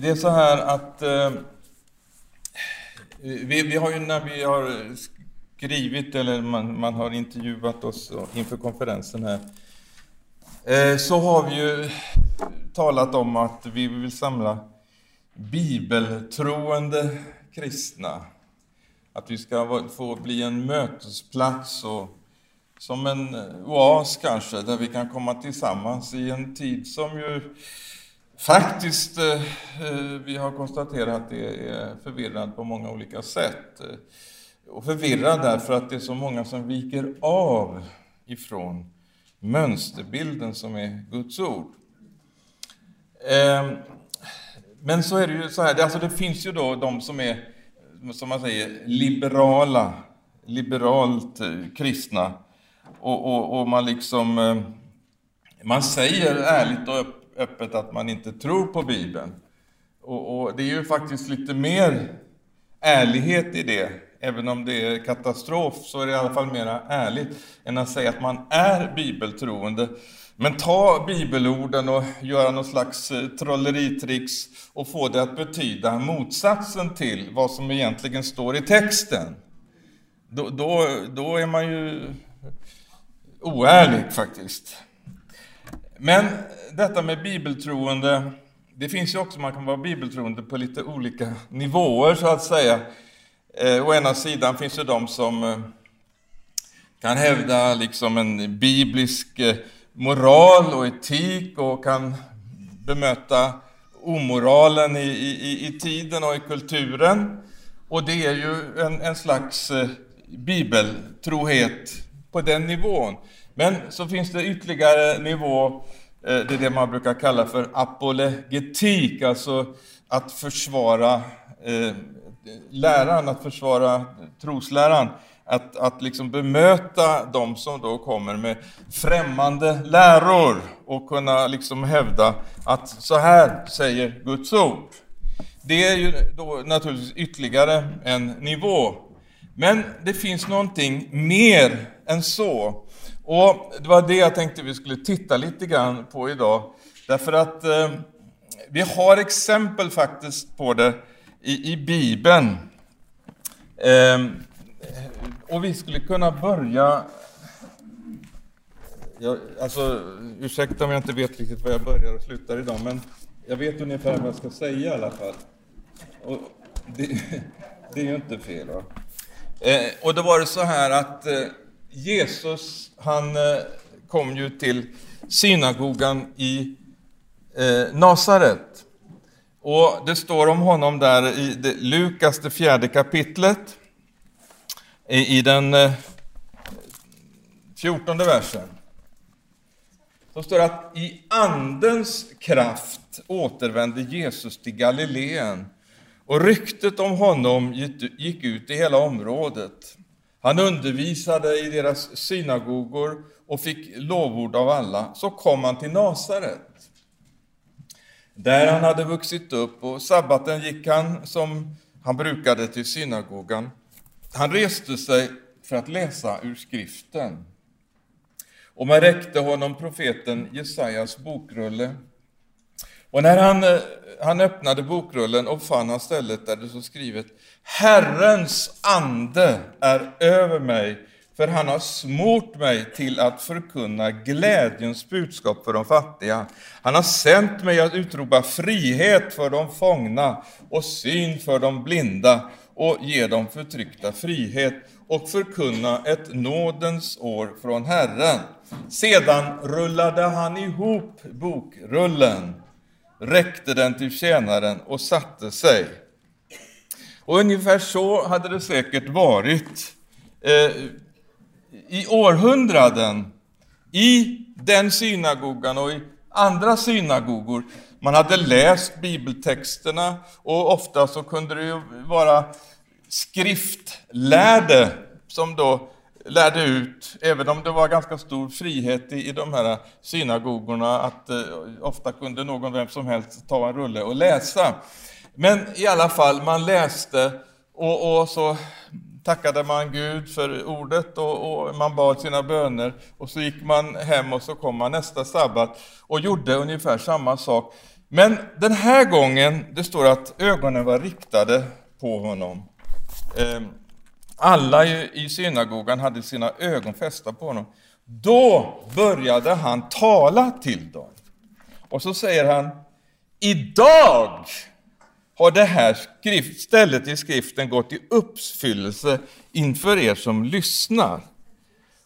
det är så här att eh, vi, vi, har ju när vi har skrivit eller man, man har intervjuat oss inför konferensen här eh, så har vi ju talat om att vi vill samla bibeltroende kristna. Att vi ska få bli en mötesplats och som en oas kanske, där vi kan komma tillsammans i en tid som ju faktiskt, eh, eh, vi har konstaterat att det är förvirrad på många olika sätt. Eh, och förvirrad därför att det är så många som viker av ifrån mönsterbilden som är Guds ord. Ehm, men så är det ju så här, alltså det finns ju då de som är, som man säger, liberala, liberalt kristna. Och, och, och man liksom, man säger ärligt och öppet öppet att man inte tror på Bibeln. Och, och det är ju faktiskt lite mer ärlighet i det även om det är katastrof, så är det i alla fall mer ärligt än att säga att man är bibeltroende. Men ta bibelorden och göra någon slags eh, trolleritricks och få det att betyda motsatsen till vad som egentligen står i texten. Då, då, då är man ju oärlig faktiskt. Men detta med bibeltroende, det finns ju också, man kan vara bibeltroende på lite olika nivåer så att säga. Eh, å ena sidan finns det de som eh, kan hävda liksom en biblisk eh, moral och etik och kan bemöta omoralen i, i, i tiden och i kulturen. Och det är ju en, en slags eh, bibeltrohet på den nivån. Men så finns det ytterligare nivå, eh, det är det man brukar kalla för apologetik, alltså att försvara eh, läran, att försvara trosläran, att, att liksom bemöta de som då kommer med främmande läror och kunna liksom hävda att så här säger Guds ord. Det är ju då naturligtvis ytterligare en nivå. Men det finns någonting mer än så. Och det var det jag tänkte vi skulle titta lite grann på idag. Därför att eh, vi har exempel faktiskt på det i, i Bibeln. Eh, och vi skulle kunna börja... Jag, alltså, ursäkta om jag inte vet riktigt var jag börjar och slutar idag, men jag vet ungefär vad jag ska säga i alla fall. Och det, det är ju inte fel. Va? Eh, och då var det så här att eh, Jesus, han eh, kom ju till synagogan i eh, Nasaret. Och det står om honom där i Lukas, det fjärde kapitlet, i, den eh, fjortonde versen. Så står det att i Andens kraft återvände Jesus till Galileen och ryktet om honom gick ut i hela området. Han undervisade i deras synagogor och fick lovord av alla. Så kom han till Nasaret där han hade vuxit upp och sabbaten gick han som han brukade till synagogan. Han reste sig för att läsa ur skriften. Och man räckte honom profeten Jesajas bokrulle. Och när han, eh, han öppnade bokrullen och fann han stället där det stod skrivet Herrens ande är över mig för han har smort mig till att förkunna glädjens budskap för de fattiga. Han har sänt mig att utropa frihet för de fångna och syn för de blinda och ge de förtryckta frihet och förkunna ett nådens år från Herren. Sedan rullade han ihop bokrullen, räckte den till tjänaren och satte sig. Och ungefär så hade det säkert varit eh, i århundraden i den synagogan och i andra synagogor. Man hade läst bibeltexterna och ofta så kunde det ju vara skriftlärde som då lärde ut, även om det var ganska stor frihet i, i de här synagogorna, att eh, ofta kunde någon, vem som helst, ta en rulle och läsa. Men i alla fall, man läste och, och så tackade man Gud för ordet och, och, man bad sina böner och så gick man hem och så kom man nästa sabbat och gjorde ungefär samma sak. Men den här gången, det står att ögonen var riktade på honom. Eh, alla i synagogan hade sina ögon fästa på honom. Då började han tala till dem. Och så säger han, idag har det här skrift, stället i skriften gått i uppfyllelse inför er som lyssnar.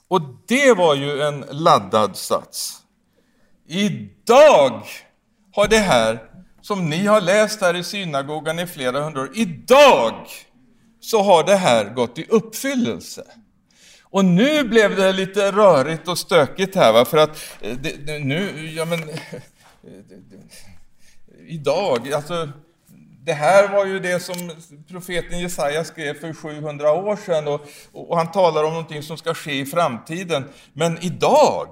Och det var ju en laddad sats. Idag har det här, som ni har läst här i synagogan i flera hundra år, idag så har det här gått i uppfyllelse. Och nu blev det lite rörigt och stökigt här, va? för att eh, det, det, nu, ja men, eh, idag, alltså det här var ju det som profeten Jesaja skrev för 700 år sedan och, och, han talar om någonting som ska ske i framtiden. Men idag,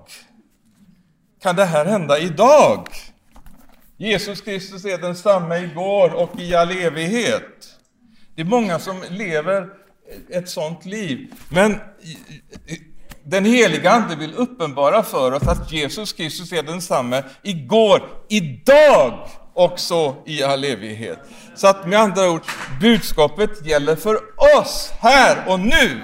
kan det här hända idag? Jesus Kristus är densamme igår och i all evighet. Det är många som lever ett sådant liv. Men den heliga Ande vill uppenbara för oss att Jesus Kristus är densamme igår, idag också i all evighet. Så att med andra ord, budskapet gäller för oss här och nu.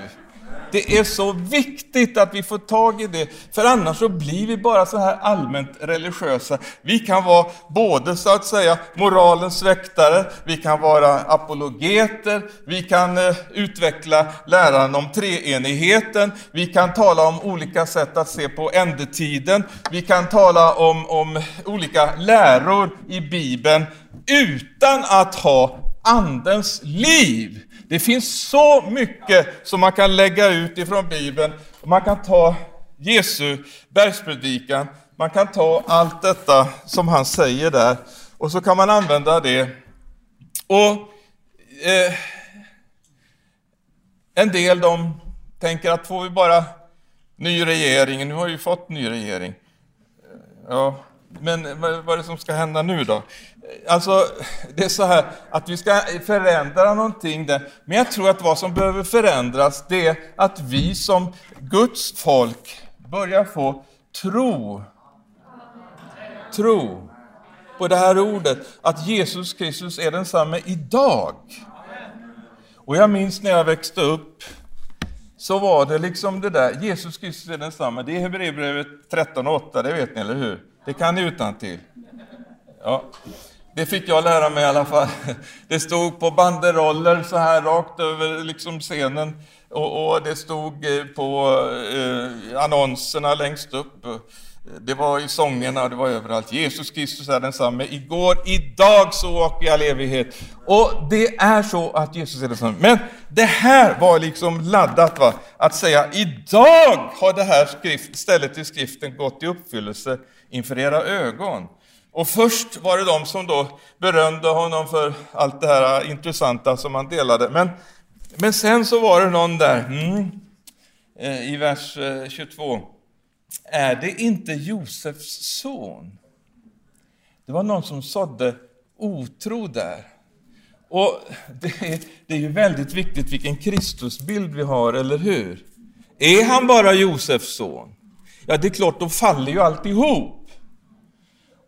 Det är så viktigt att vi får tag i det, för annars så blir vi bara så här allmänt religiösa. Vi kan vara både så att säga moralens väktare, vi kan vara apologeter, vi kan eh, utveckla läran om treenigheten, vi kan tala om olika sätt att se på ändetiden, vi kan tala om, om olika läror i Bibeln utan att ha Andens liv. Det finns så mycket som man kan lägga ut ifrån Bibeln. Man kan ta Jesu bergspredikan, man kan ta allt detta som han säger där och så kan man använda det. Och eh, En del de tänker att får vi bara ny regering, nu har vi fått ny regering. Ja, men vad är det som ska hända nu då? Alltså, det är så här att vi ska förändra någonting där. Men jag tror att vad som behöver förändras, det är att vi som Guds folk börjar få tro. Tro på det här ordet, att Jesus Kristus är densamme idag. Och jag minns när jag växte upp, så var det liksom det där, Jesus Kristus är densamme. Det är Hebreerbrevet 13.8, det vet ni, eller hur? Det kan ni utan till. Ja. Det fick jag lära mig i alla fall. Det stod på banderoller så här rakt över liksom scenen och, och det stod eh, på eh, annonserna längst upp. Det var i sångerna, det var överallt. Jesus Kristus är densamme igår, idag så och i all evighet. Och det är så att Jesus är densamme. Men det här var liksom laddat, va? att säga idag har det här skrift, stället i skriften gått i uppfyllelse inför era ögon. Och först var det de som då berömde honom för allt det här intressanta som han delade. Men, men sen så var det någon där, mm, eh, i vers eh, 22. Är det inte Josefs son? Det var någon som sådde otro där. Och det är, det är ju väldigt viktigt vilken Kristusbild vi har, eller hur? Är han bara Josefs son? Ja, det är klart, då faller ju alltihop.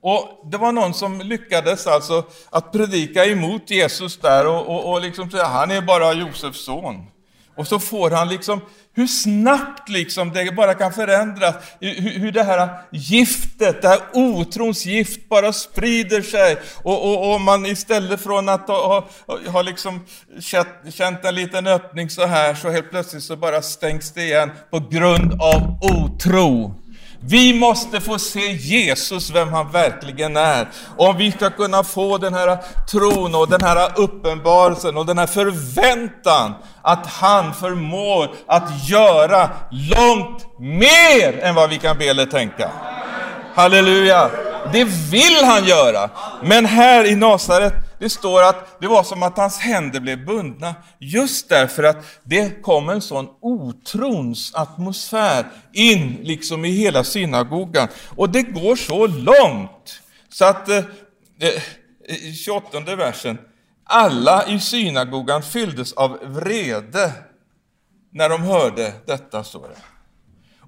Och det var någon som lyckades alltså att predika emot Jesus där och, och, och liksom säga han är bara Josefs son. Och så får han liksom, hur snabbt liksom det bara kan förändras, hur, hur det här giftet, det här otrons gift bara sprider sig. Och, och, och man istället från att ha, ha, ha liksom känt, känt en liten öppning så här, så helt plötsligt så bara stängs det igen på grund av otro. Vi måste få se Jesus, vem han verkligen är. Om vi ska kunna få den här tron och den här uppenbarelsen och den här förväntan att han förmår att göra långt mer än vad vi kan be eller tänka. Halleluja! Det vill han göra. Men här i Nasaret, det står att det var som att hans händer blev bundna. Just därför att det kom en sån otrons atmosfär in liksom i hela synagogan. Och det går så långt så att eh, eh 28 versen. Alla i synagogan fylldes av vrede när de hörde detta, står det.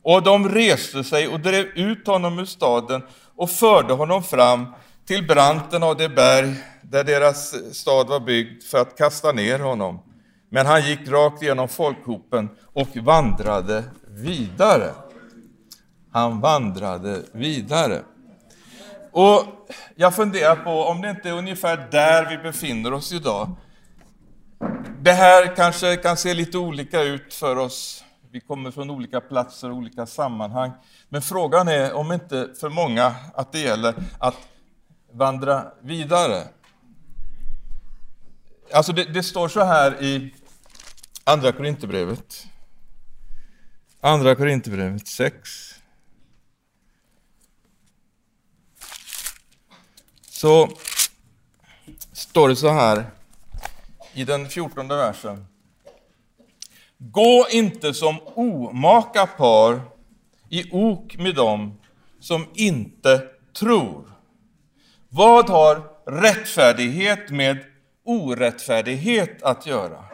Och de reste sig och drev ut honom ur staden och förde honom fram till branten av det berg där deras stad var byggd för att kasta ner honom. Men han gick rakt genom folkhopen och vandrade vidare. Han vandrade vidare. Och jag funderar på om det inte är ungefär där vi befinner oss idag. Det här kanske kan se lite olika ut för oss. Vi kommer från olika platser och olika sammanhang. Men frågan är om inte för många att det gäller att vandra vidare. Alltså det, det står så här i Andra Korinthierbrevet. Andra Korinthierbrevet 6. Så står det så här i den fjortonde versen. Gå inte som omaka par i ok med dem som inte tror. Vad har rättfärdighet med orättfärdighet att göra?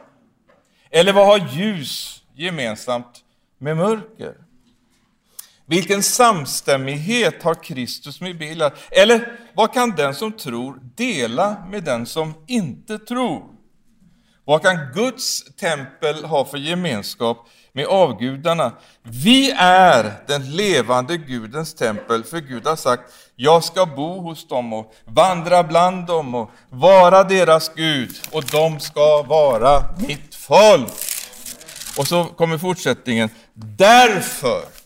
Eller vad har ljus gemensamt med mörker? Vilken samstämmighet har Kristus med Bilar? Eller vad kan den som tror dela med den som inte tror? Vad kan Guds tempel ha för gemenskap med avgudarna? Vi är den levande Gudens tempel, för Gud har sagt, jag ska bo hos dem och vandra bland dem och vara deras Gud, och de ska vara mitt folk. Och så kommer fortsättningen, därför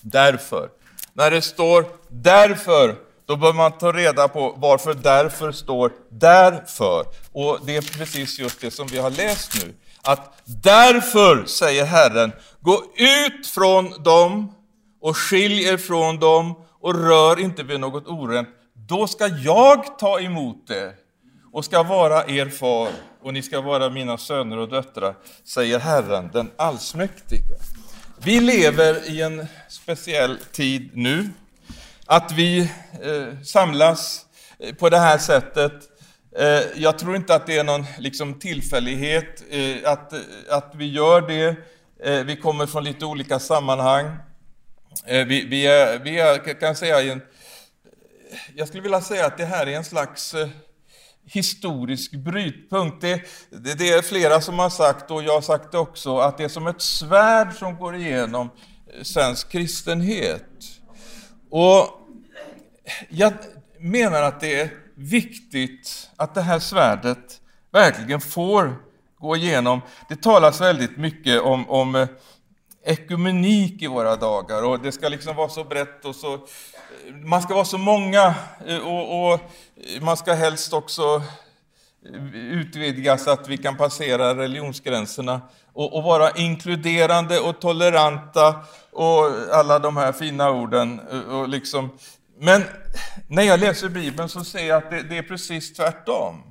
Därför. När det står därför, då bör man ta reda på varför därför står därför. Och det är precis just det som vi har läst nu. Att därför, säger Herren, gå ut från dem och skilj er från dem och rör inte vid något orent. Då ska jag ta emot er och ska vara er far och ni ska vara mina söner och döttrar, säger Herren den allsmäktige. Vi lever i en speciell tid nu. Att vi eh, samlas eh, på det här sättet. Eh, jag tror inte att det är någon liksom, tillfällighet eh, att, eh, att vi gör det. Eh, vi kommer från lite olika sammanhang. Eh, vi, vi, är, vi är, kan säga, en, jag skulle vilja säga att det här är en slags eh, historisk brytpunkt. Det, det, det, är flera som har sagt, och jag har sagt det också, att det är som ett svärd som går igenom svensk kristenhet. Och jag menar att det är viktigt att det här svärdet verkligen får gå igenom. Det talas väldigt mycket om, om eh, ekumenik i våra dagar och det ska liksom vara så brett och så... Eh, man ska vara så många eh, och, och man ska helst också utvidgas så att vi kan passera religionsgränserna och, och, vara inkluderande och toleranta och alla de här fina orden. Och liksom. Men när jag läser Bibeln så ser jag att det, det är precis tvärtom.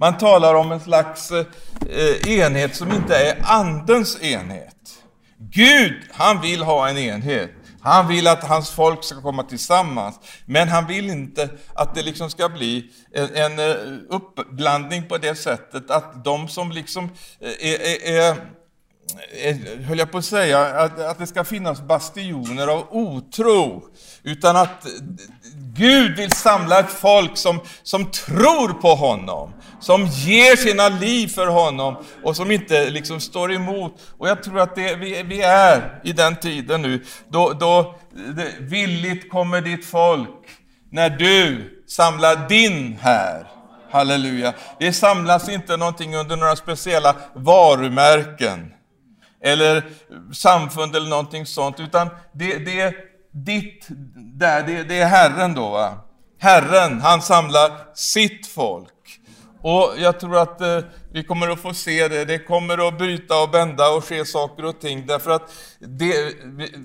Man talar om en slags eh, enhet som inte är Andens enhet. Gud, han vill ha en enhet. Han vill att hans folk ska komma tillsammans, men han vill inte att det liksom ska bli en, en eh, uppblandning på det sättet att de som liksom eh, är, är, är Eh, höll jag på att säga, att, att det ska finnas bastioner av otro, utan att Gud vill samla ett folk som, som tror på honom, som ger sina liv för honom och som inte liksom står emot. Och jag tror att det, vi, vi är i den tiden nu, då, då det, villigt kommer ditt folk när du samlar din här. Halleluja. Det samlas inte någonting under några speciella varumärken eller samfund eller någonting sånt, utan det, det är ditt där, det, det är Herren då. Va? Herren, han samlar sitt folk. Och jag tror att eh, vi kommer att få se det. Det kommer att bryta och bända och ske saker och ting. Därför att det,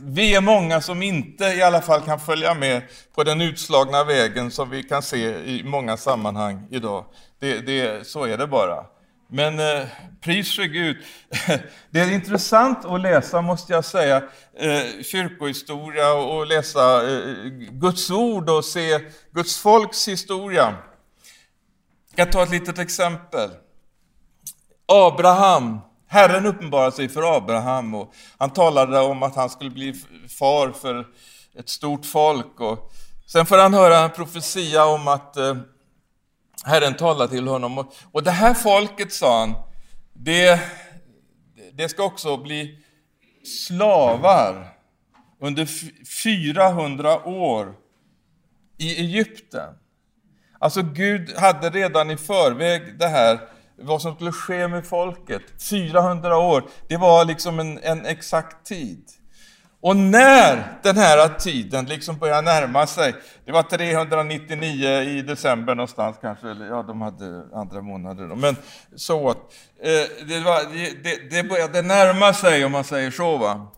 vi är många som inte i alla fall kan följa med på den utslagna vägen som vi kan se i många sammanhang idag. Det, det, så är det bara. Men eh, pris för Gud. Det är intressant att läsa, måste jag säga, eh, kyrkohistoria och läsa eh, Guds ord och se Guds folks historia. Jag ska ta ett litet exempel. Abraham, Herren uppenbarade sig för Abraham och han talade om att han skulle bli far för ett stort folk. Och Sen får han höra en profetia om att eh, Herren talar till honom. Och det här folket, sa han, det, det ska också bli slavar under 400 år i Egypten. Alltså Gud hade redan i förväg det här, vad som skulle ske med folket. 400 år, det var liksom en, en exakt tid. Och när den här tiden liksom börjar närma sig, det var 399 i december någonstans kanske, eller ja, de hade andra månader då, men så. att eh, det, var, det, det började närma sig om man säger så. Va?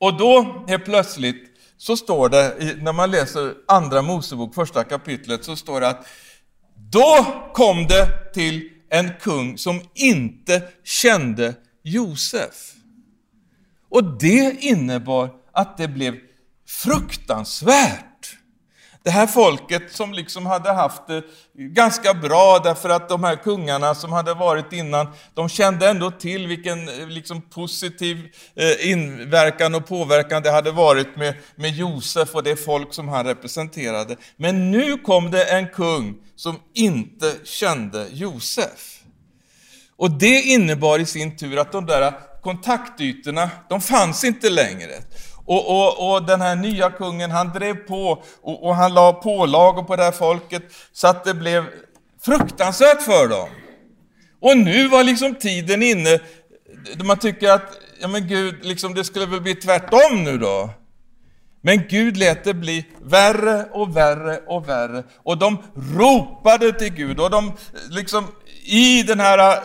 Och då helt plötsligt så står det, när man läser Andra Mosebok, första kapitlet, så står det att då kom det till en kung som inte kände Josef. Och det innebar att det blev fruktansvärt. Det här folket som liksom hade haft det ganska bra därför att de här kungarna som hade varit innan, de kände ändå till vilken eh, liksom positiv eh, inverkan och påverkan det hade varit med, med Josef och det folk som han representerade. Men nu kom det en kung som inte kände Josef. Och det innebar i sin tur att de där kontaktytorna, de fanns inte längre. Och, och, och den här nya kungen, han drev på och, och han la pålagor på det här folket så att det blev fruktansvärt för dem. Och nu var liksom tiden inne då man tycker att, ja men Gud, liksom det skulle väl bli tvärtom nu då. Men Gud lät det bli värre och värre och värre. Och de ropade till Gud och de liksom i den här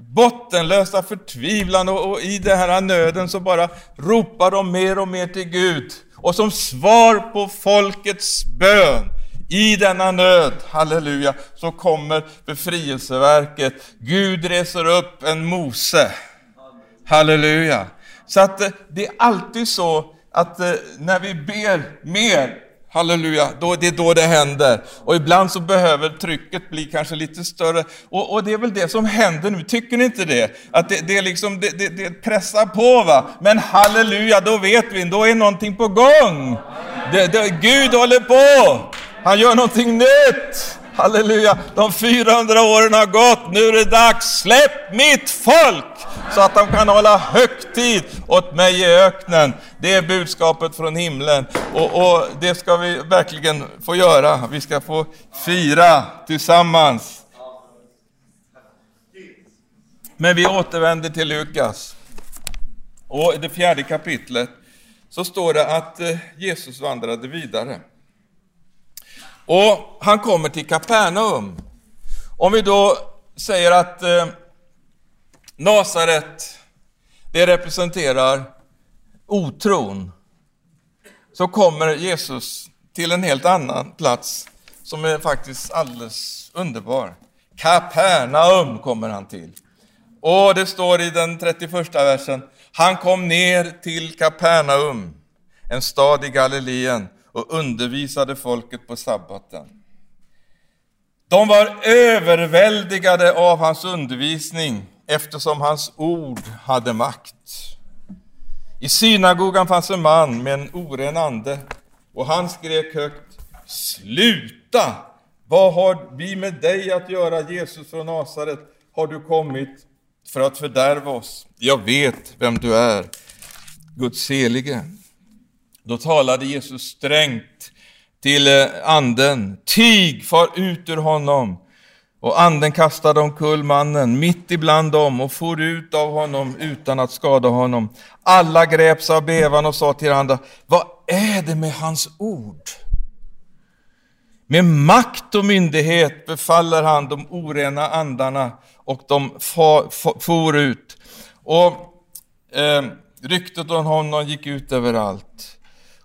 bottenlösa förtvivlan och, och i den här nöden så bara ropar de mer och mer till Gud. Och som svar på folkets bön i denna nöd, halleluja, så kommer befrielseverket. Gud reser upp en Mose. Halleluja. Så att eh, det är alltid så att eh, när vi ber mer Halleluja, då, det är då det händer. Och ibland så behöver trycket bli kanske lite större. Och, och det är väl det som händer nu, tycker ni inte det? Att det, det, liksom, det, det, det pressar på va. Men halleluja, då vet vi, då är någonting på gång. Det, det, Gud håller på, han gör någonting nytt. Halleluja, de 400 åren har gått, nu är det dags. Släpp mitt folk så att de kan hålla högtid åt mig i öknen. Det är budskapet från himlen och, och det ska vi verkligen få göra. Vi ska få fira tillsammans. Men vi återvänder till Lukas. Och i det fjärde kapitlet så står det att eh, Jesus vandrade vidare. Och han kommer till Kapernaum. Om vi då säger att eh, Nasaret, det representerar otron, så kommer Jesus till en helt annan plats som är faktiskt alldeles underbar. Kapernaum kommer han till. Och det står i den 31 versen, han kom ner till Kapernaum, en stad i Galileen, och undervisade folket på sabbaten. De var överväldigade av hans undervisning eftersom hans ord hade makt. I synagogan fanns en man med en oren ande och han skrek högt Sluta! Vad har vi med dig att göra, Jesus från Nasaret? Har du kommit för att fördärva oss? Jag vet vem du är, Guds helige. Då talade Jesus strängt till eh, anden. Tig, far ut ur honom. Och anden kastade omkull mannen mitt ibland dem och for ut av honom utan att skada honom. Alla greps av bevan och sa till varandra, vad är det med hans ord? Med makt och myndighet befaller han de orena andarna och de for ut. Och eh, ryktet om honom gick ut överallt.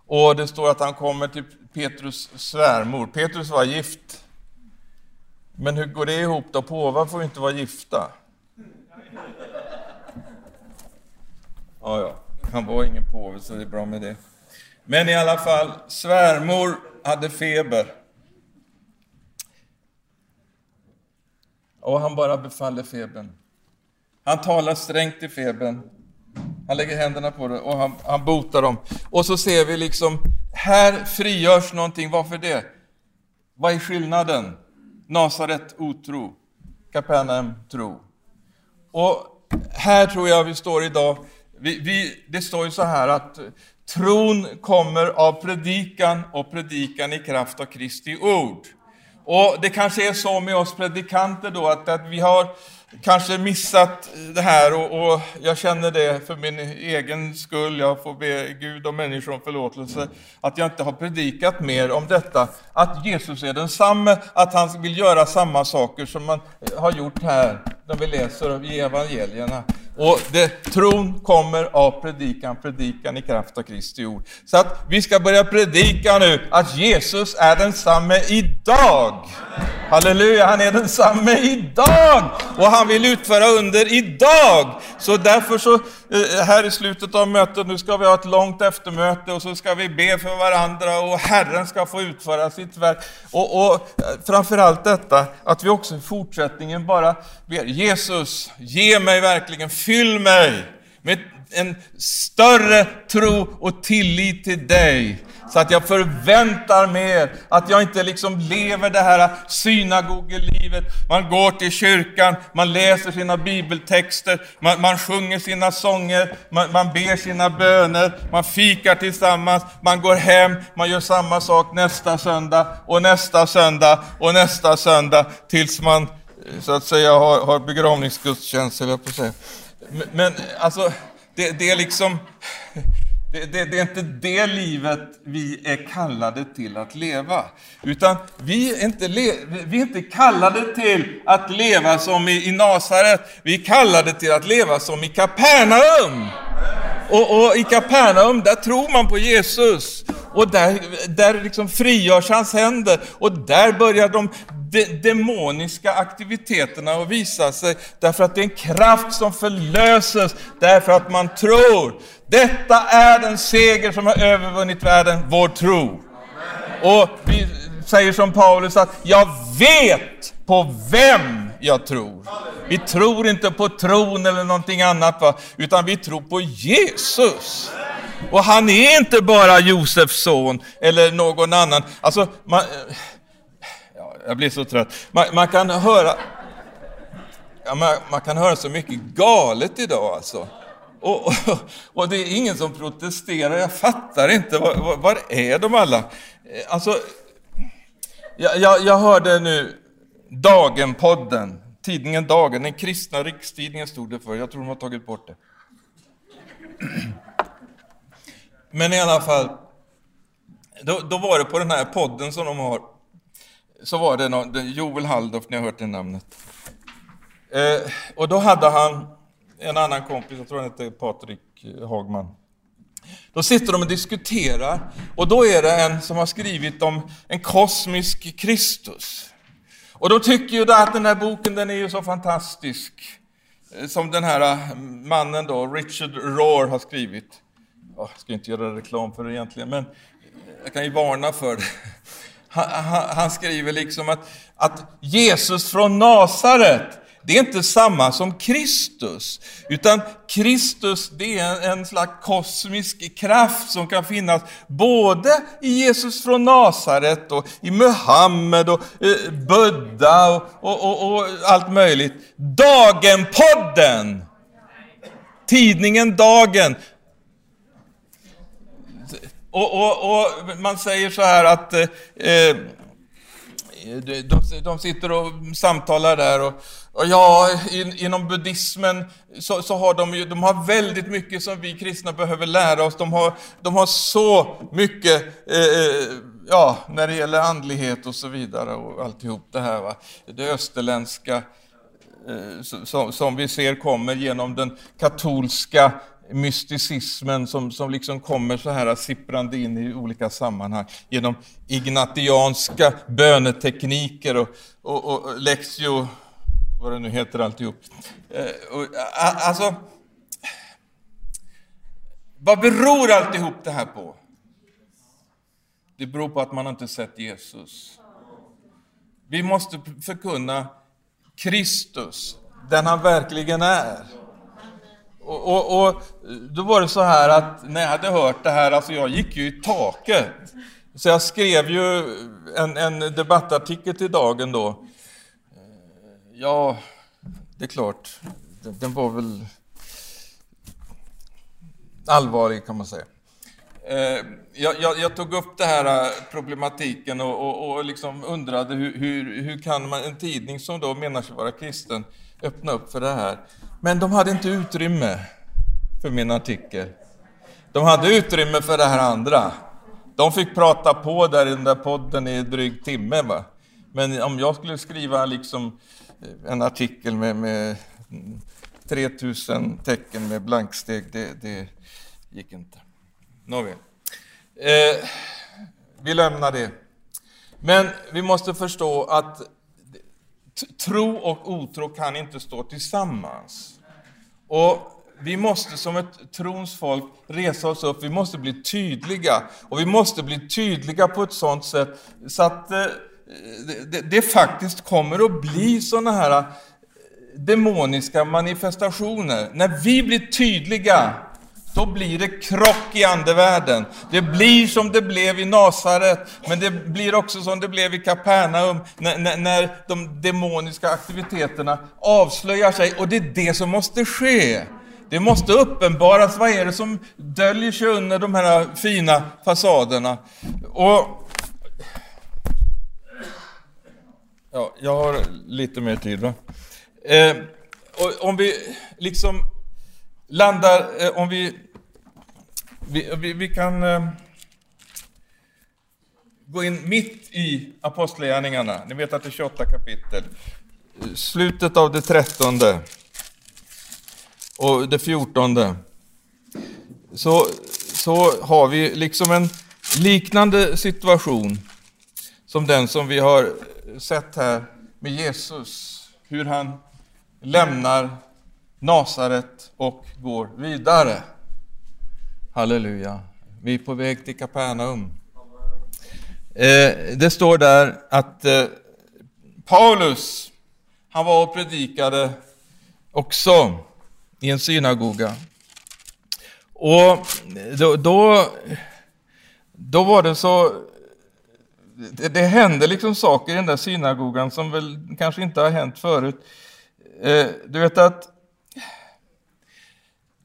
Och det står att han kommer till Petrus svärmor. Petrus var gift. Men hur går det ihop då? Påvar får ju inte vara gifta. Ja, ja, han var ingen påve så det är bra med det. Men i alla fall, svärmor hade feber. Och han bara befaller febern. Han talar strängt till febern. Han lägger händerna på det och han, han botar dem. Och så ser vi liksom här frigörs någonting. Varför det? Vad är skillnaden? Nasaret otro, Kapernaum tro. Och här tror jag vi står idag. Vi, vi, det står ju så här att tron kommer av predikan och predikan i kraft av Kristi ord. Och det kanske är så med oss predikanter då att, att vi har kanske missat det här och, och, jag känner det för min egen skull. Jag får be Gud och människor om förlåtelse att jag inte har predikat mer om detta. Att Jesus är densamme, att han vill göra samma saker som man har gjort här när vi läser i evangelierna. Och det, tron kommer av predikan, predikan i kraft av Kristi ord. Så att vi ska börja predika nu att Jesus är densamme idag. Halleluja, han är densamme idag! Och han vill utföra under idag! Så därför så, eh, här i slutet av mötet, nu ska vi ha ett långt eftermöte och så ska vi be för varandra och Herren ska få utföra sitt verk. Och, och eh, framförallt detta, att vi också i fortsättningen bara ber Jesus, ge mig verkligen, fyll mig med en större tro och tillit till dig. Så att jag förväntar mer, att jag inte liksom lever det här synagogelivet. Man går till kyrkan, man läser sina bibeltexter, man, man sjunger sina sånger, man, man ber sina böner, man fikar tillsammans, man går hem, man gör samma sak nästa söndag och nästa söndag och nästa söndag tills man eh, så att säga har, har begravningsgudstjänst, eller på att säga. Men, alltså, det, det är liksom... Det, det, det, är inte det livet vi är kallade till att leva. Utan vi är inte, vi är inte kallade till att leva som i, i Nasaret. Vi är kallade till att leva som i Kapernaum. Och, och, i Kapernaum, där tror man på Jesus. Och där, där liksom frigörs hans händer. Och där börjar de de demoniska aktiviteterna att visa sig, därför att det är en kraft som förlöses, därför att man tror. Detta är den seger som har övervunnit världen, vår tro. Och vi säger som Paulus att jag vet på vem jag tror. Vi tror inte på tron eller någonting annat, va? utan vi tror på Jesus. Och han är inte bara Josefs son eller någon annan. Alltså, man, jag blir så trött. Man, man kan höra ja, man, man, kan höra så mycket galet idag alltså. Och, och, och, det är ingen som protesterar, jag fattar inte, var, var, var är de alla? Eh, alltså, jag, jag, jag hörde nu Dagen-podden, tidningen Dagen, den kristna rikstidningen stod det för, jag tror de har tagit bort det. Men i alla fall, då, då var det på den här podden som de har, så var det någon, Joel Halldorf, ni har hört det namnet. Eh, och då hade han en annan kompis, jag tror han heter Patrik Hagman. Då sitter de och diskuterar och då är det en som har skrivit om en kosmisk Kristus. Och då tycker ju att den här boken den är ju så fantastisk. Eh, som den här eh, mannen då, Richard Rohr, har skrivit. Jag ska inte göra reklam för det egentligen, men eh, jag kan ju varna för det. Han, han, skriver liksom att, att Jesus från Nasaret, det är inte samma som Kristus, utan Kristus det är en, slags kosmisk kraft som kan finnas både i Jesus från Nasaret och i Muhammed och eh, Buddha och, och, och, och allt möjligt. Dagen-podden! Tidningen Dagen och, och, och, man säger så här att eh, eh de, de sitter och samtalar där och ja, in, inom buddhismen så, så, har de ju, de har väldigt mycket som vi kristna behöver lära oss. De har, de har så mycket, eh, eh ja, när det gäller andlighet och så vidare och alltihop det här. Va? Det österländska eh, som, som vi ser kommer genom den katolska mysticismen som, som liksom kommer så här sipprande in i olika sammanhang genom ignatianska bönetekniker och, och, och lexio, vad det nu heter alltihop. Eh, och, alltså, vad beror alltihop det här på? Det beror på att man inte sett Jesus. Vi måste förkunna Kristus, den han verkligen är. Och, och, och, då var det så här att när jag hade hört det här, alltså jag gick ju i taket. Så jag skrev ju en, en debattartikel till dagen då. Ja, det är klart, den, den var väl allvarlig kan man säga. Eh, jag, jag, jag, tog upp den här eh, problematiken och, och, och liksom undrade hur, hur, hur kan man, en tidning som då menar sig vara kristen öppna upp för det här? Men de hade inte utrymme för min artikel. De hade utrymme för det här andra. De fick prata på där i den där podden i dryg timme. Va? Men om jag skulle skriva liksom eh, en artikel med, med 3000 tecken med blanksteg, det, det gick inte. Nåväl. Eh, vi lämnar det. Men vi måste förstå att tro och otro kan inte stå tillsammans. Och vi måste som ett trons folk resa oss upp, vi måste bli tydliga. Och vi måste bli tydliga på ett sådant sätt så att eh, det, det, faktiskt kommer att bli sådana här eh, demoniska manifestationer. När vi blir tydliga då blir det krock i andevärlden. Det blir som det blev i Nasaret, men det blir också som det blev i Kapernaum, när, när, när, de demoniska aktiviteterna avslöjar sig. Och det är det som måste ske. Det måste uppenbaras, vad är det som döljer sig under de här fina fasaderna? Och... Ja, jag har lite mer tid, va? Eh, och om vi liksom landar, eh, om vi, vi, vi, vi kan eh, gå in mitt i Apostlagärningarna. Ni vet att det är 28 kapitel. Slutet av det trettonde och det fjortonde. Så, så har vi liksom en liknande situation som den som vi har sett här med Jesus. Hur han lämnar Nasaret och går vidare. Halleluja. Vi är på väg till Kapernaum. Eh, det står där att eh, Paulus, han var och predikade också i en synagoga. Och då, då, då var det så det, det, hände liksom saker i den där synagogan som väl kanske inte har hänt förut. Eh, du vet att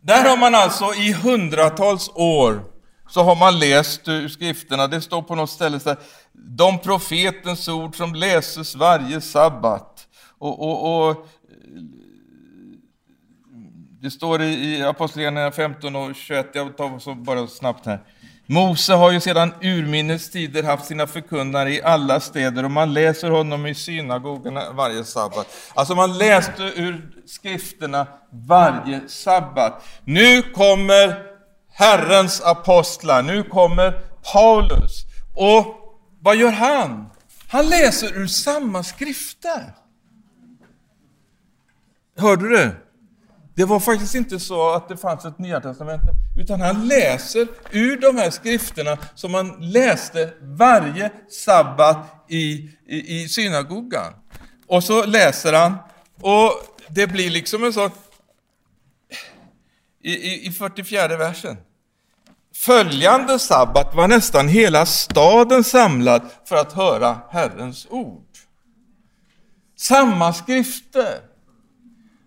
där har man alltså i hundratals år så har man läst ur skrifterna, det står på något ställe så här, de profetens ord som läses varje sabbat. Och, och, och det står i, i Apostlagärningarna 15 och 21, jag tar så bara snabbt här. Mose har ju sedan urminnes tider haft sina förkunnare i alla städer och man läser honom i synagogorna varje sabbat. Alltså man läste ur skrifterna varje sabbat. Nu kommer Herrens apostlar, nu kommer Paulus. Och vad gör han? Han läser ur samma skrifter. Hörde du? Det var faktiskt inte så att det fanns ett Nya Testamente, utan han läser ur de här skrifterna som han läste varje sabbat i, i, i synagogan. Och så läser han, och det blir liksom en sån... I, i, i 44 versen. Följande sabbat var nästan hela staden samlad för att höra Herrens ord. Samma skrifter.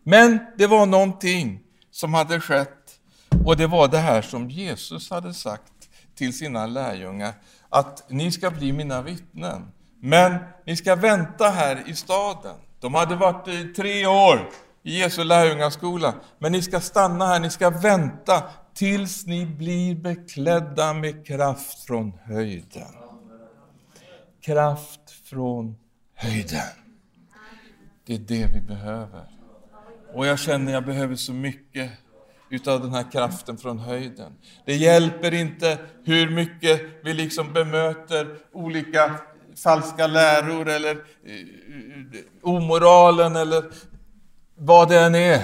Men det var någonting som hade skett och det var det här som Jesus hade sagt till sina lärjungar, att ni ska bli mina vittnen. Men ni ska vänta här i staden. De hade varit i tre år i Jesu lärjungaskola, men ni ska stanna här, ni ska vänta tills ni blir beklädda med kraft från höjden. Kraft från höjden. Det är det vi behöver. Och jag känner jag behöver så mycket utav den här kraften från höjden. Det hjälper inte hur mycket vi liksom bemöter olika falska läror eller eh, omoralen eller vad det än är.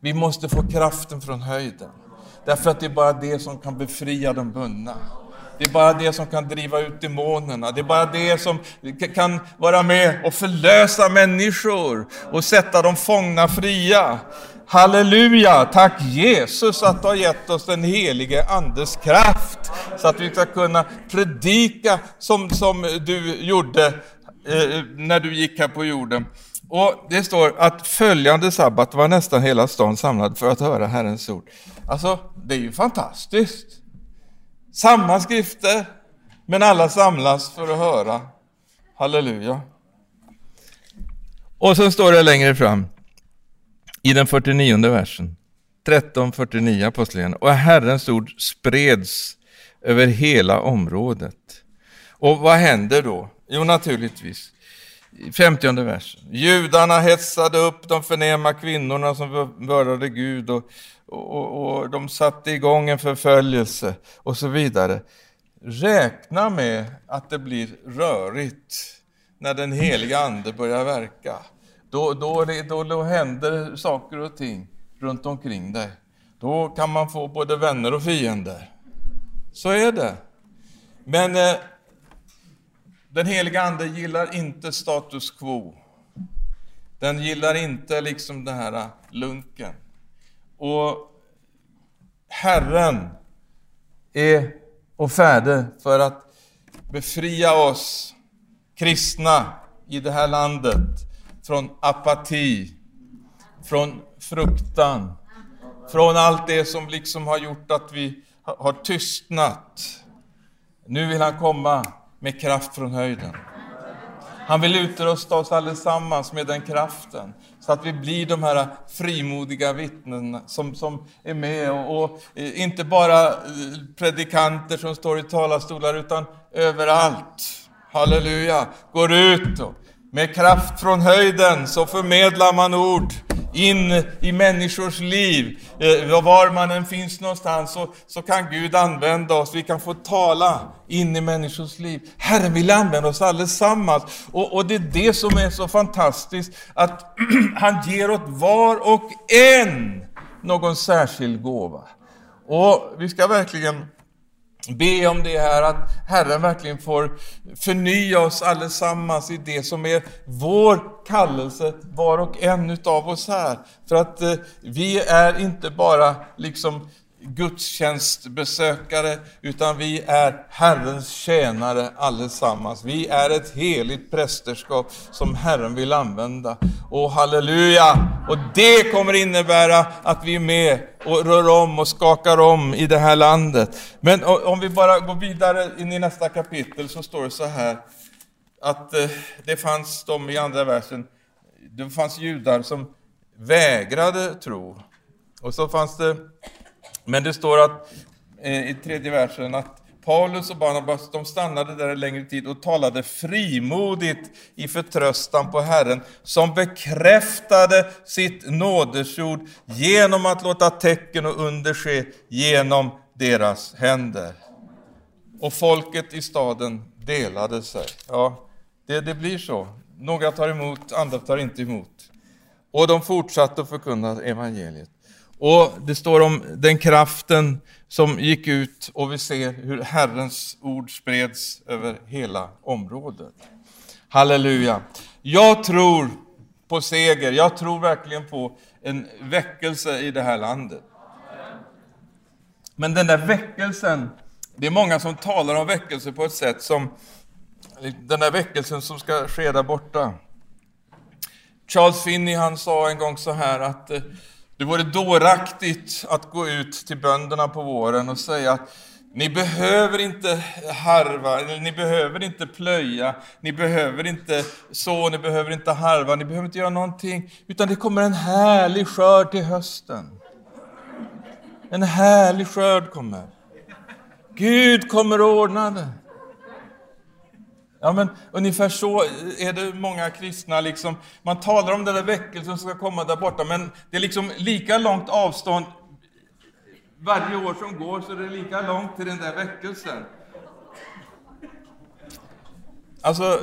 Vi måste få kraften från höjden. Därför att det är bara det som kan befria de bundna. Det är bara det som kan driva ut demonerna. Det är bara det som kan vara med och förlösa människor och sätta dem fångna fria. Halleluja! Tack Jesus att du har gett oss den helige Andes kraft så att vi ska kunna predika som, som du gjorde eh, när du gick här på jorden. Och Det står att följande sabbat var nästan hela stan samlad för att höra Herrens ord. Alltså, det är ju fantastiskt. Samma skrifter, men alla samlas för att höra. Halleluja. Och så står det längre fram i den 49 versen, 13.49 apostlagärningarna, och Herrens ord spreds över hela området. Och vad händer då? Jo, naturligtvis, 50 versen. Judarna hetsade upp de förnäma kvinnorna som vördade Gud och, och, och de satte igång en förföljelse och så vidare. Räkna med att det blir rörigt när den heliga Ande börjar verka. Då, då, då, då händer saker och ting runt omkring dig. Då kan man få både vänner och fiender. Så är det. Men eh, den heliga Ande gillar inte status quo. Den gillar inte liksom den här lunken. Och Herren är och färdig för att befria oss kristna i det här landet från apati, från fruktan, från allt det som liksom har gjort att vi har tystnat. Nu vill han komma med kraft från höjden. Han vill utrusta oss allesammans med den kraften, så att vi blir de här frimodiga vittnen som, som är med och, och eh, inte bara eh, predikanter som står i talarstolar, utan överallt. Halleluja! Går ut och med kraft från höjden så förmedlar man ord in i människors liv. Eh, var man än finns någonstans så, så kan Gud använda oss. Vi kan få tala in i människors liv. Herren vill använda oss allesammans. Och, och det är det som är så fantastiskt, att han ger åt var och en någon särskild gåva. Och vi ska verkligen be om det här, att Herren verkligen får förnya oss allesammans i det som är vår kallelse, var och en utav oss här. För att eh, vi är inte bara liksom gudstjänstbesökare, utan vi är Herrens tjänare allesammans. Vi är ett heligt prästerskap som Herren vill använda. Och halleluja! Och det kommer innebära att vi är med och rör om och skakar om i det här landet. Men om vi bara går vidare in i nästa kapitel så står det så här att eh, det fanns de i andra versen, det fanns judar som vägrade tro. Och så fanns det men det står att, eh, i tredje versen att Paulus och Barnabas de stannade där en längre tid och talade frimodigt i förtröstan på Herren, som bekräftade sitt nådesord genom att låta tecken och under ske genom deras händer. Och folket i staden delade sig. Ja, det, det blir så. Några tar emot, andra tar inte emot. Och de fortsatte att förkunna evangeliet. Och det står om den kraften som gick ut och vi ser hur Herrens ord spreds över hela området. Halleluja! Jag tror på seger, jag tror verkligen på en väckelse i det här landet. Men den där väckelsen, det är många som talar om väckelse på ett sätt som den där väckelsen som ska ske där borta. Charles Finney han sa en gång så här att eh, det vore dåraktigt att gå ut till bönderna på våren och säga att ni behöver inte harva, eller ni behöver inte plöja, ni behöver inte så, ni behöver inte harva, ni behöver inte göra någonting, utan det kommer en härlig skörd till hösten. En härlig skörd kommer. Gud kommer att ordna det. Ja, men ungefär så är det många kristna. Liksom, man talar om den där väckelsen som ska komma där borta, men det är liksom lika långt avstånd varje år som går, så det är lika långt till den där väckelsen. Alltså,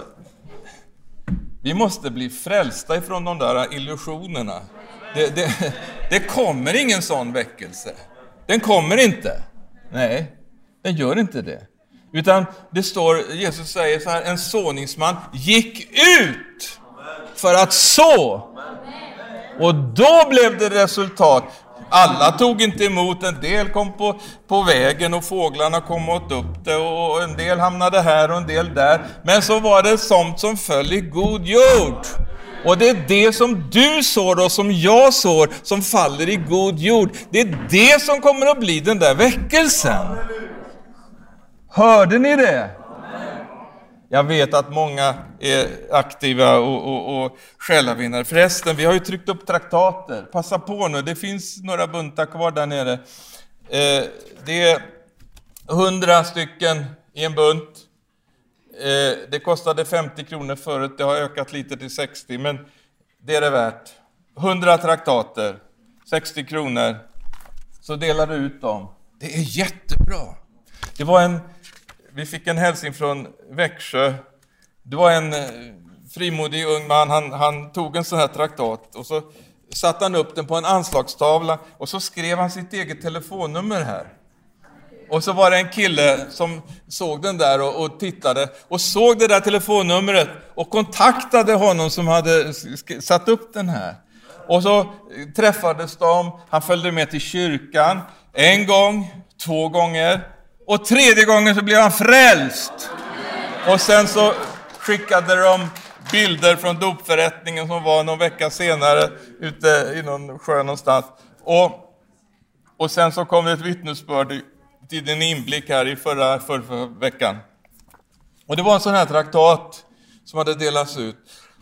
vi måste bli frälsta ifrån de där illusionerna. Det, det, det kommer ingen sån väckelse. Den kommer inte. Nej, den gör inte det. Utan det står, Jesus säger så här, en såningsman gick ut för att så. Och då blev det resultat. Alla tog inte emot, en del kom på, på vägen och fåglarna kom åt upp det och en del hamnade här och en del där. Men så var det sånt som föll i god jord. Och det är det som du sår och som jag sår som faller i god jord. Det är det som kommer att bli den där väckelsen. Hörde ni det? Jag vet att många är aktiva och, och, och själavinnare. Förresten, vi har ju tryckt upp traktater. Passa på nu, det finns några buntar kvar där nere. Eh, det är hundra stycken i en bunt. Eh, det kostade 50 kronor förut, det har ökat lite till 60, men det är det värt. 100 traktater, 60 kronor. Så delar du ut dem. Det är jättebra. Det var en vi fick en hälsning från Växjö. Det var en eh, frimodig ung man, han, han tog en sån här traktat och så satte han upp den på en anslagstavla och så skrev han sitt eget telefonnummer här. Och så var det en kille som såg den där och, och, tittade och såg det där telefonnumret och kontaktade honom som hade satt upp den här. Och så träffades de, han följde med till kyrkan en gång, två gånger, och tredje gången så blev han frälst. Och sen så skickade de bilder från dopförrättningen som var någon vecka senare ute i någon sjö någonstans. Och, och sen så kom det ett vittnesbörd till din inblick här i förra, förra, förra veckan. Och det var en sån här traktat som hade delats ut.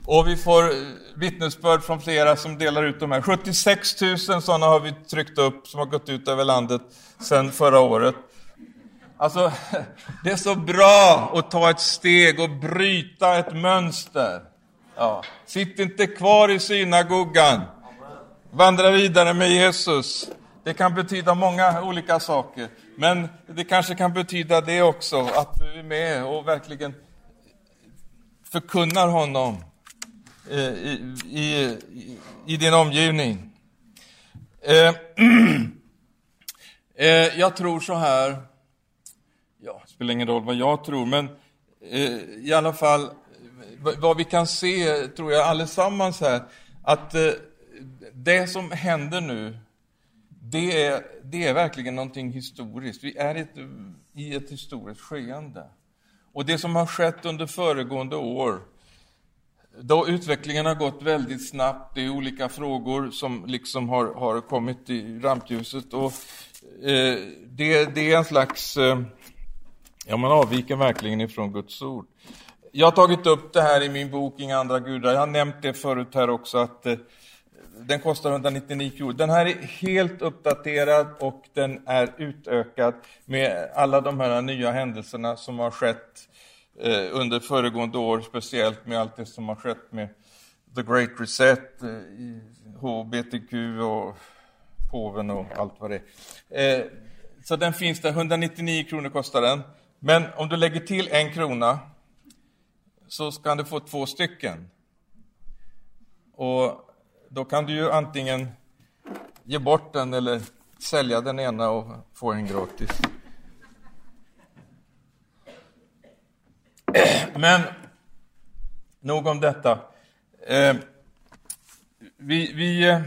Och vi får vittnesbörd från flera som delar ut de här. 76 000 sådana har vi tryckt upp som har gått ut över landet sedan förra året. Alltså, det är så bra att ta ett steg och bryta ett mönster. Ja. Sitt inte kvar i synagogan. Vandra vidare med Jesus. Det kan betyda många olika saker, men det kanske kan betyda det också, att du är med och verkligen förkunnar honom i, i, i din omgivning. Eh, eh, jag tror så här, spelar ingen roll vad jag tror, men eh, i alla fall vad vi kan se, tror jag allesammans här, att eh, det som händer nu, det är, det är verkligen någonting historiskt. Vi är ett, i ett historiskt skeende. Och det som har skett under föregående år, då utvecklingen har gått väldigt snabbt, det är olika frågor som liksom har, har kommit i rampljuset. Och, eh, det, det, är en slags eh, Ja, man avviker verkligen ifrån Guds ord. Jag har tagit upp det här i min bok Inga andra gudar. Jag har nämnt det förut här också att eh, den kostar 199 kronor. Den här är helt uppdaterad och den är utökad med alla de här nya händelserna som har skett eh, under föregående år, speciellt med allt det som har skett med The Great Reset, eh, HBTQ och påven och allt vad det är. Eh, så den finns där, 199 kronor kostar den. Men om du lägger till en krona så ska du få två stycken. Och då kan du ju antingen ge bort den eller sälja den ena och få en gratis. Men nog om detta. Eh, vi, vi, eh,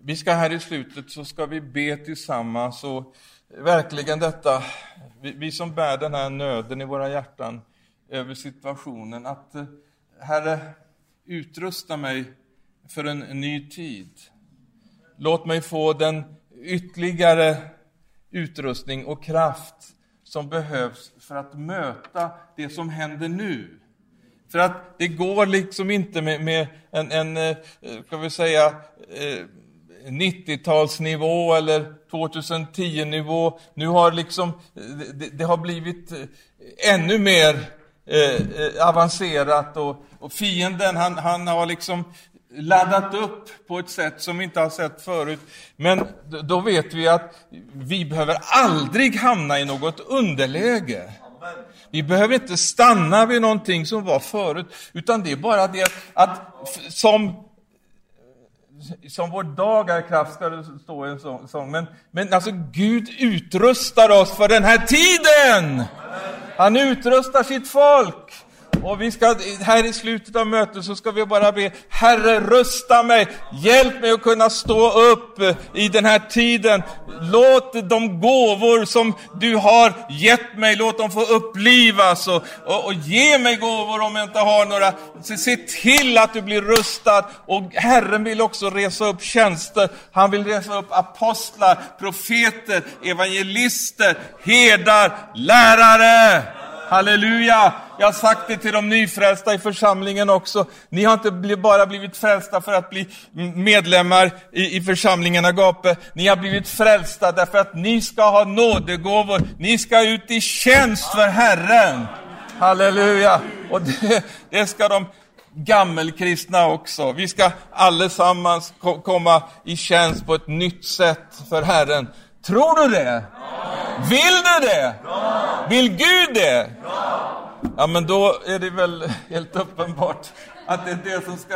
vi ska här i slutet så ska vi be tillsammans och verkligen detta, vi, vi, som bär den här nöden i våra hjärtan över situationen, att eh, Herre, utrusta mig för en ny tid. Låt mig få den ytterligare utrustning och kraft som behövs för att möta det som händer nu. För att det går liksom inte med, med en, en, eh, eh, ska vi säga, 90-talsnivå eller 2010-nivå. Nu har liksom, det, det har blivit eh, ännu mer eh, eh, avancerat och, och fienden han, han har liksom laddat upp på ett sätt som vi inte har sett förut. Men då vet vi att vi behöver aldrig hamna i något underläge. Vi behöver inte stanna vid någonting som var förut, utan det är bara det att som som vår dag är kraft, ska det stå i en sång. Men, men alltså, Gud utrustar oss för den här tiden! Han utrustar sitt folk. Och vi ska, här i slutet av mötet så ska vi bara be, Herre rusta mig, hjälp mig att kunna stå upp i den här tiden. Låt de gåvor som du har gett mig, låt dem få upplivas och, och, och ge mig gåvor om jag inte har några. Se, se till att du blir rustad och Herren vill också resa upp tjänster. Han vill resa upp apostlar, profeter, evangelister, herdar, lärare. Halleluja! Jag har sagt det till de nyfrälsta i församlingen också. Ni har inte bara blivit frälsta för att bli medlemmar i, i församlingen Agape. Ni har blivit frälsta därför att ni ska ha nådegåvor. Ni ska ut i tjänst för Herren. Halleluja! Och det, det ska de gammelkristna också. Vi ska allesammans komma i tjänst på ett nytt sätt för Herren. Tror du det? Vill du det? Vill Gud det? Ja, men då är det väl helt uppenbart att det är det som ska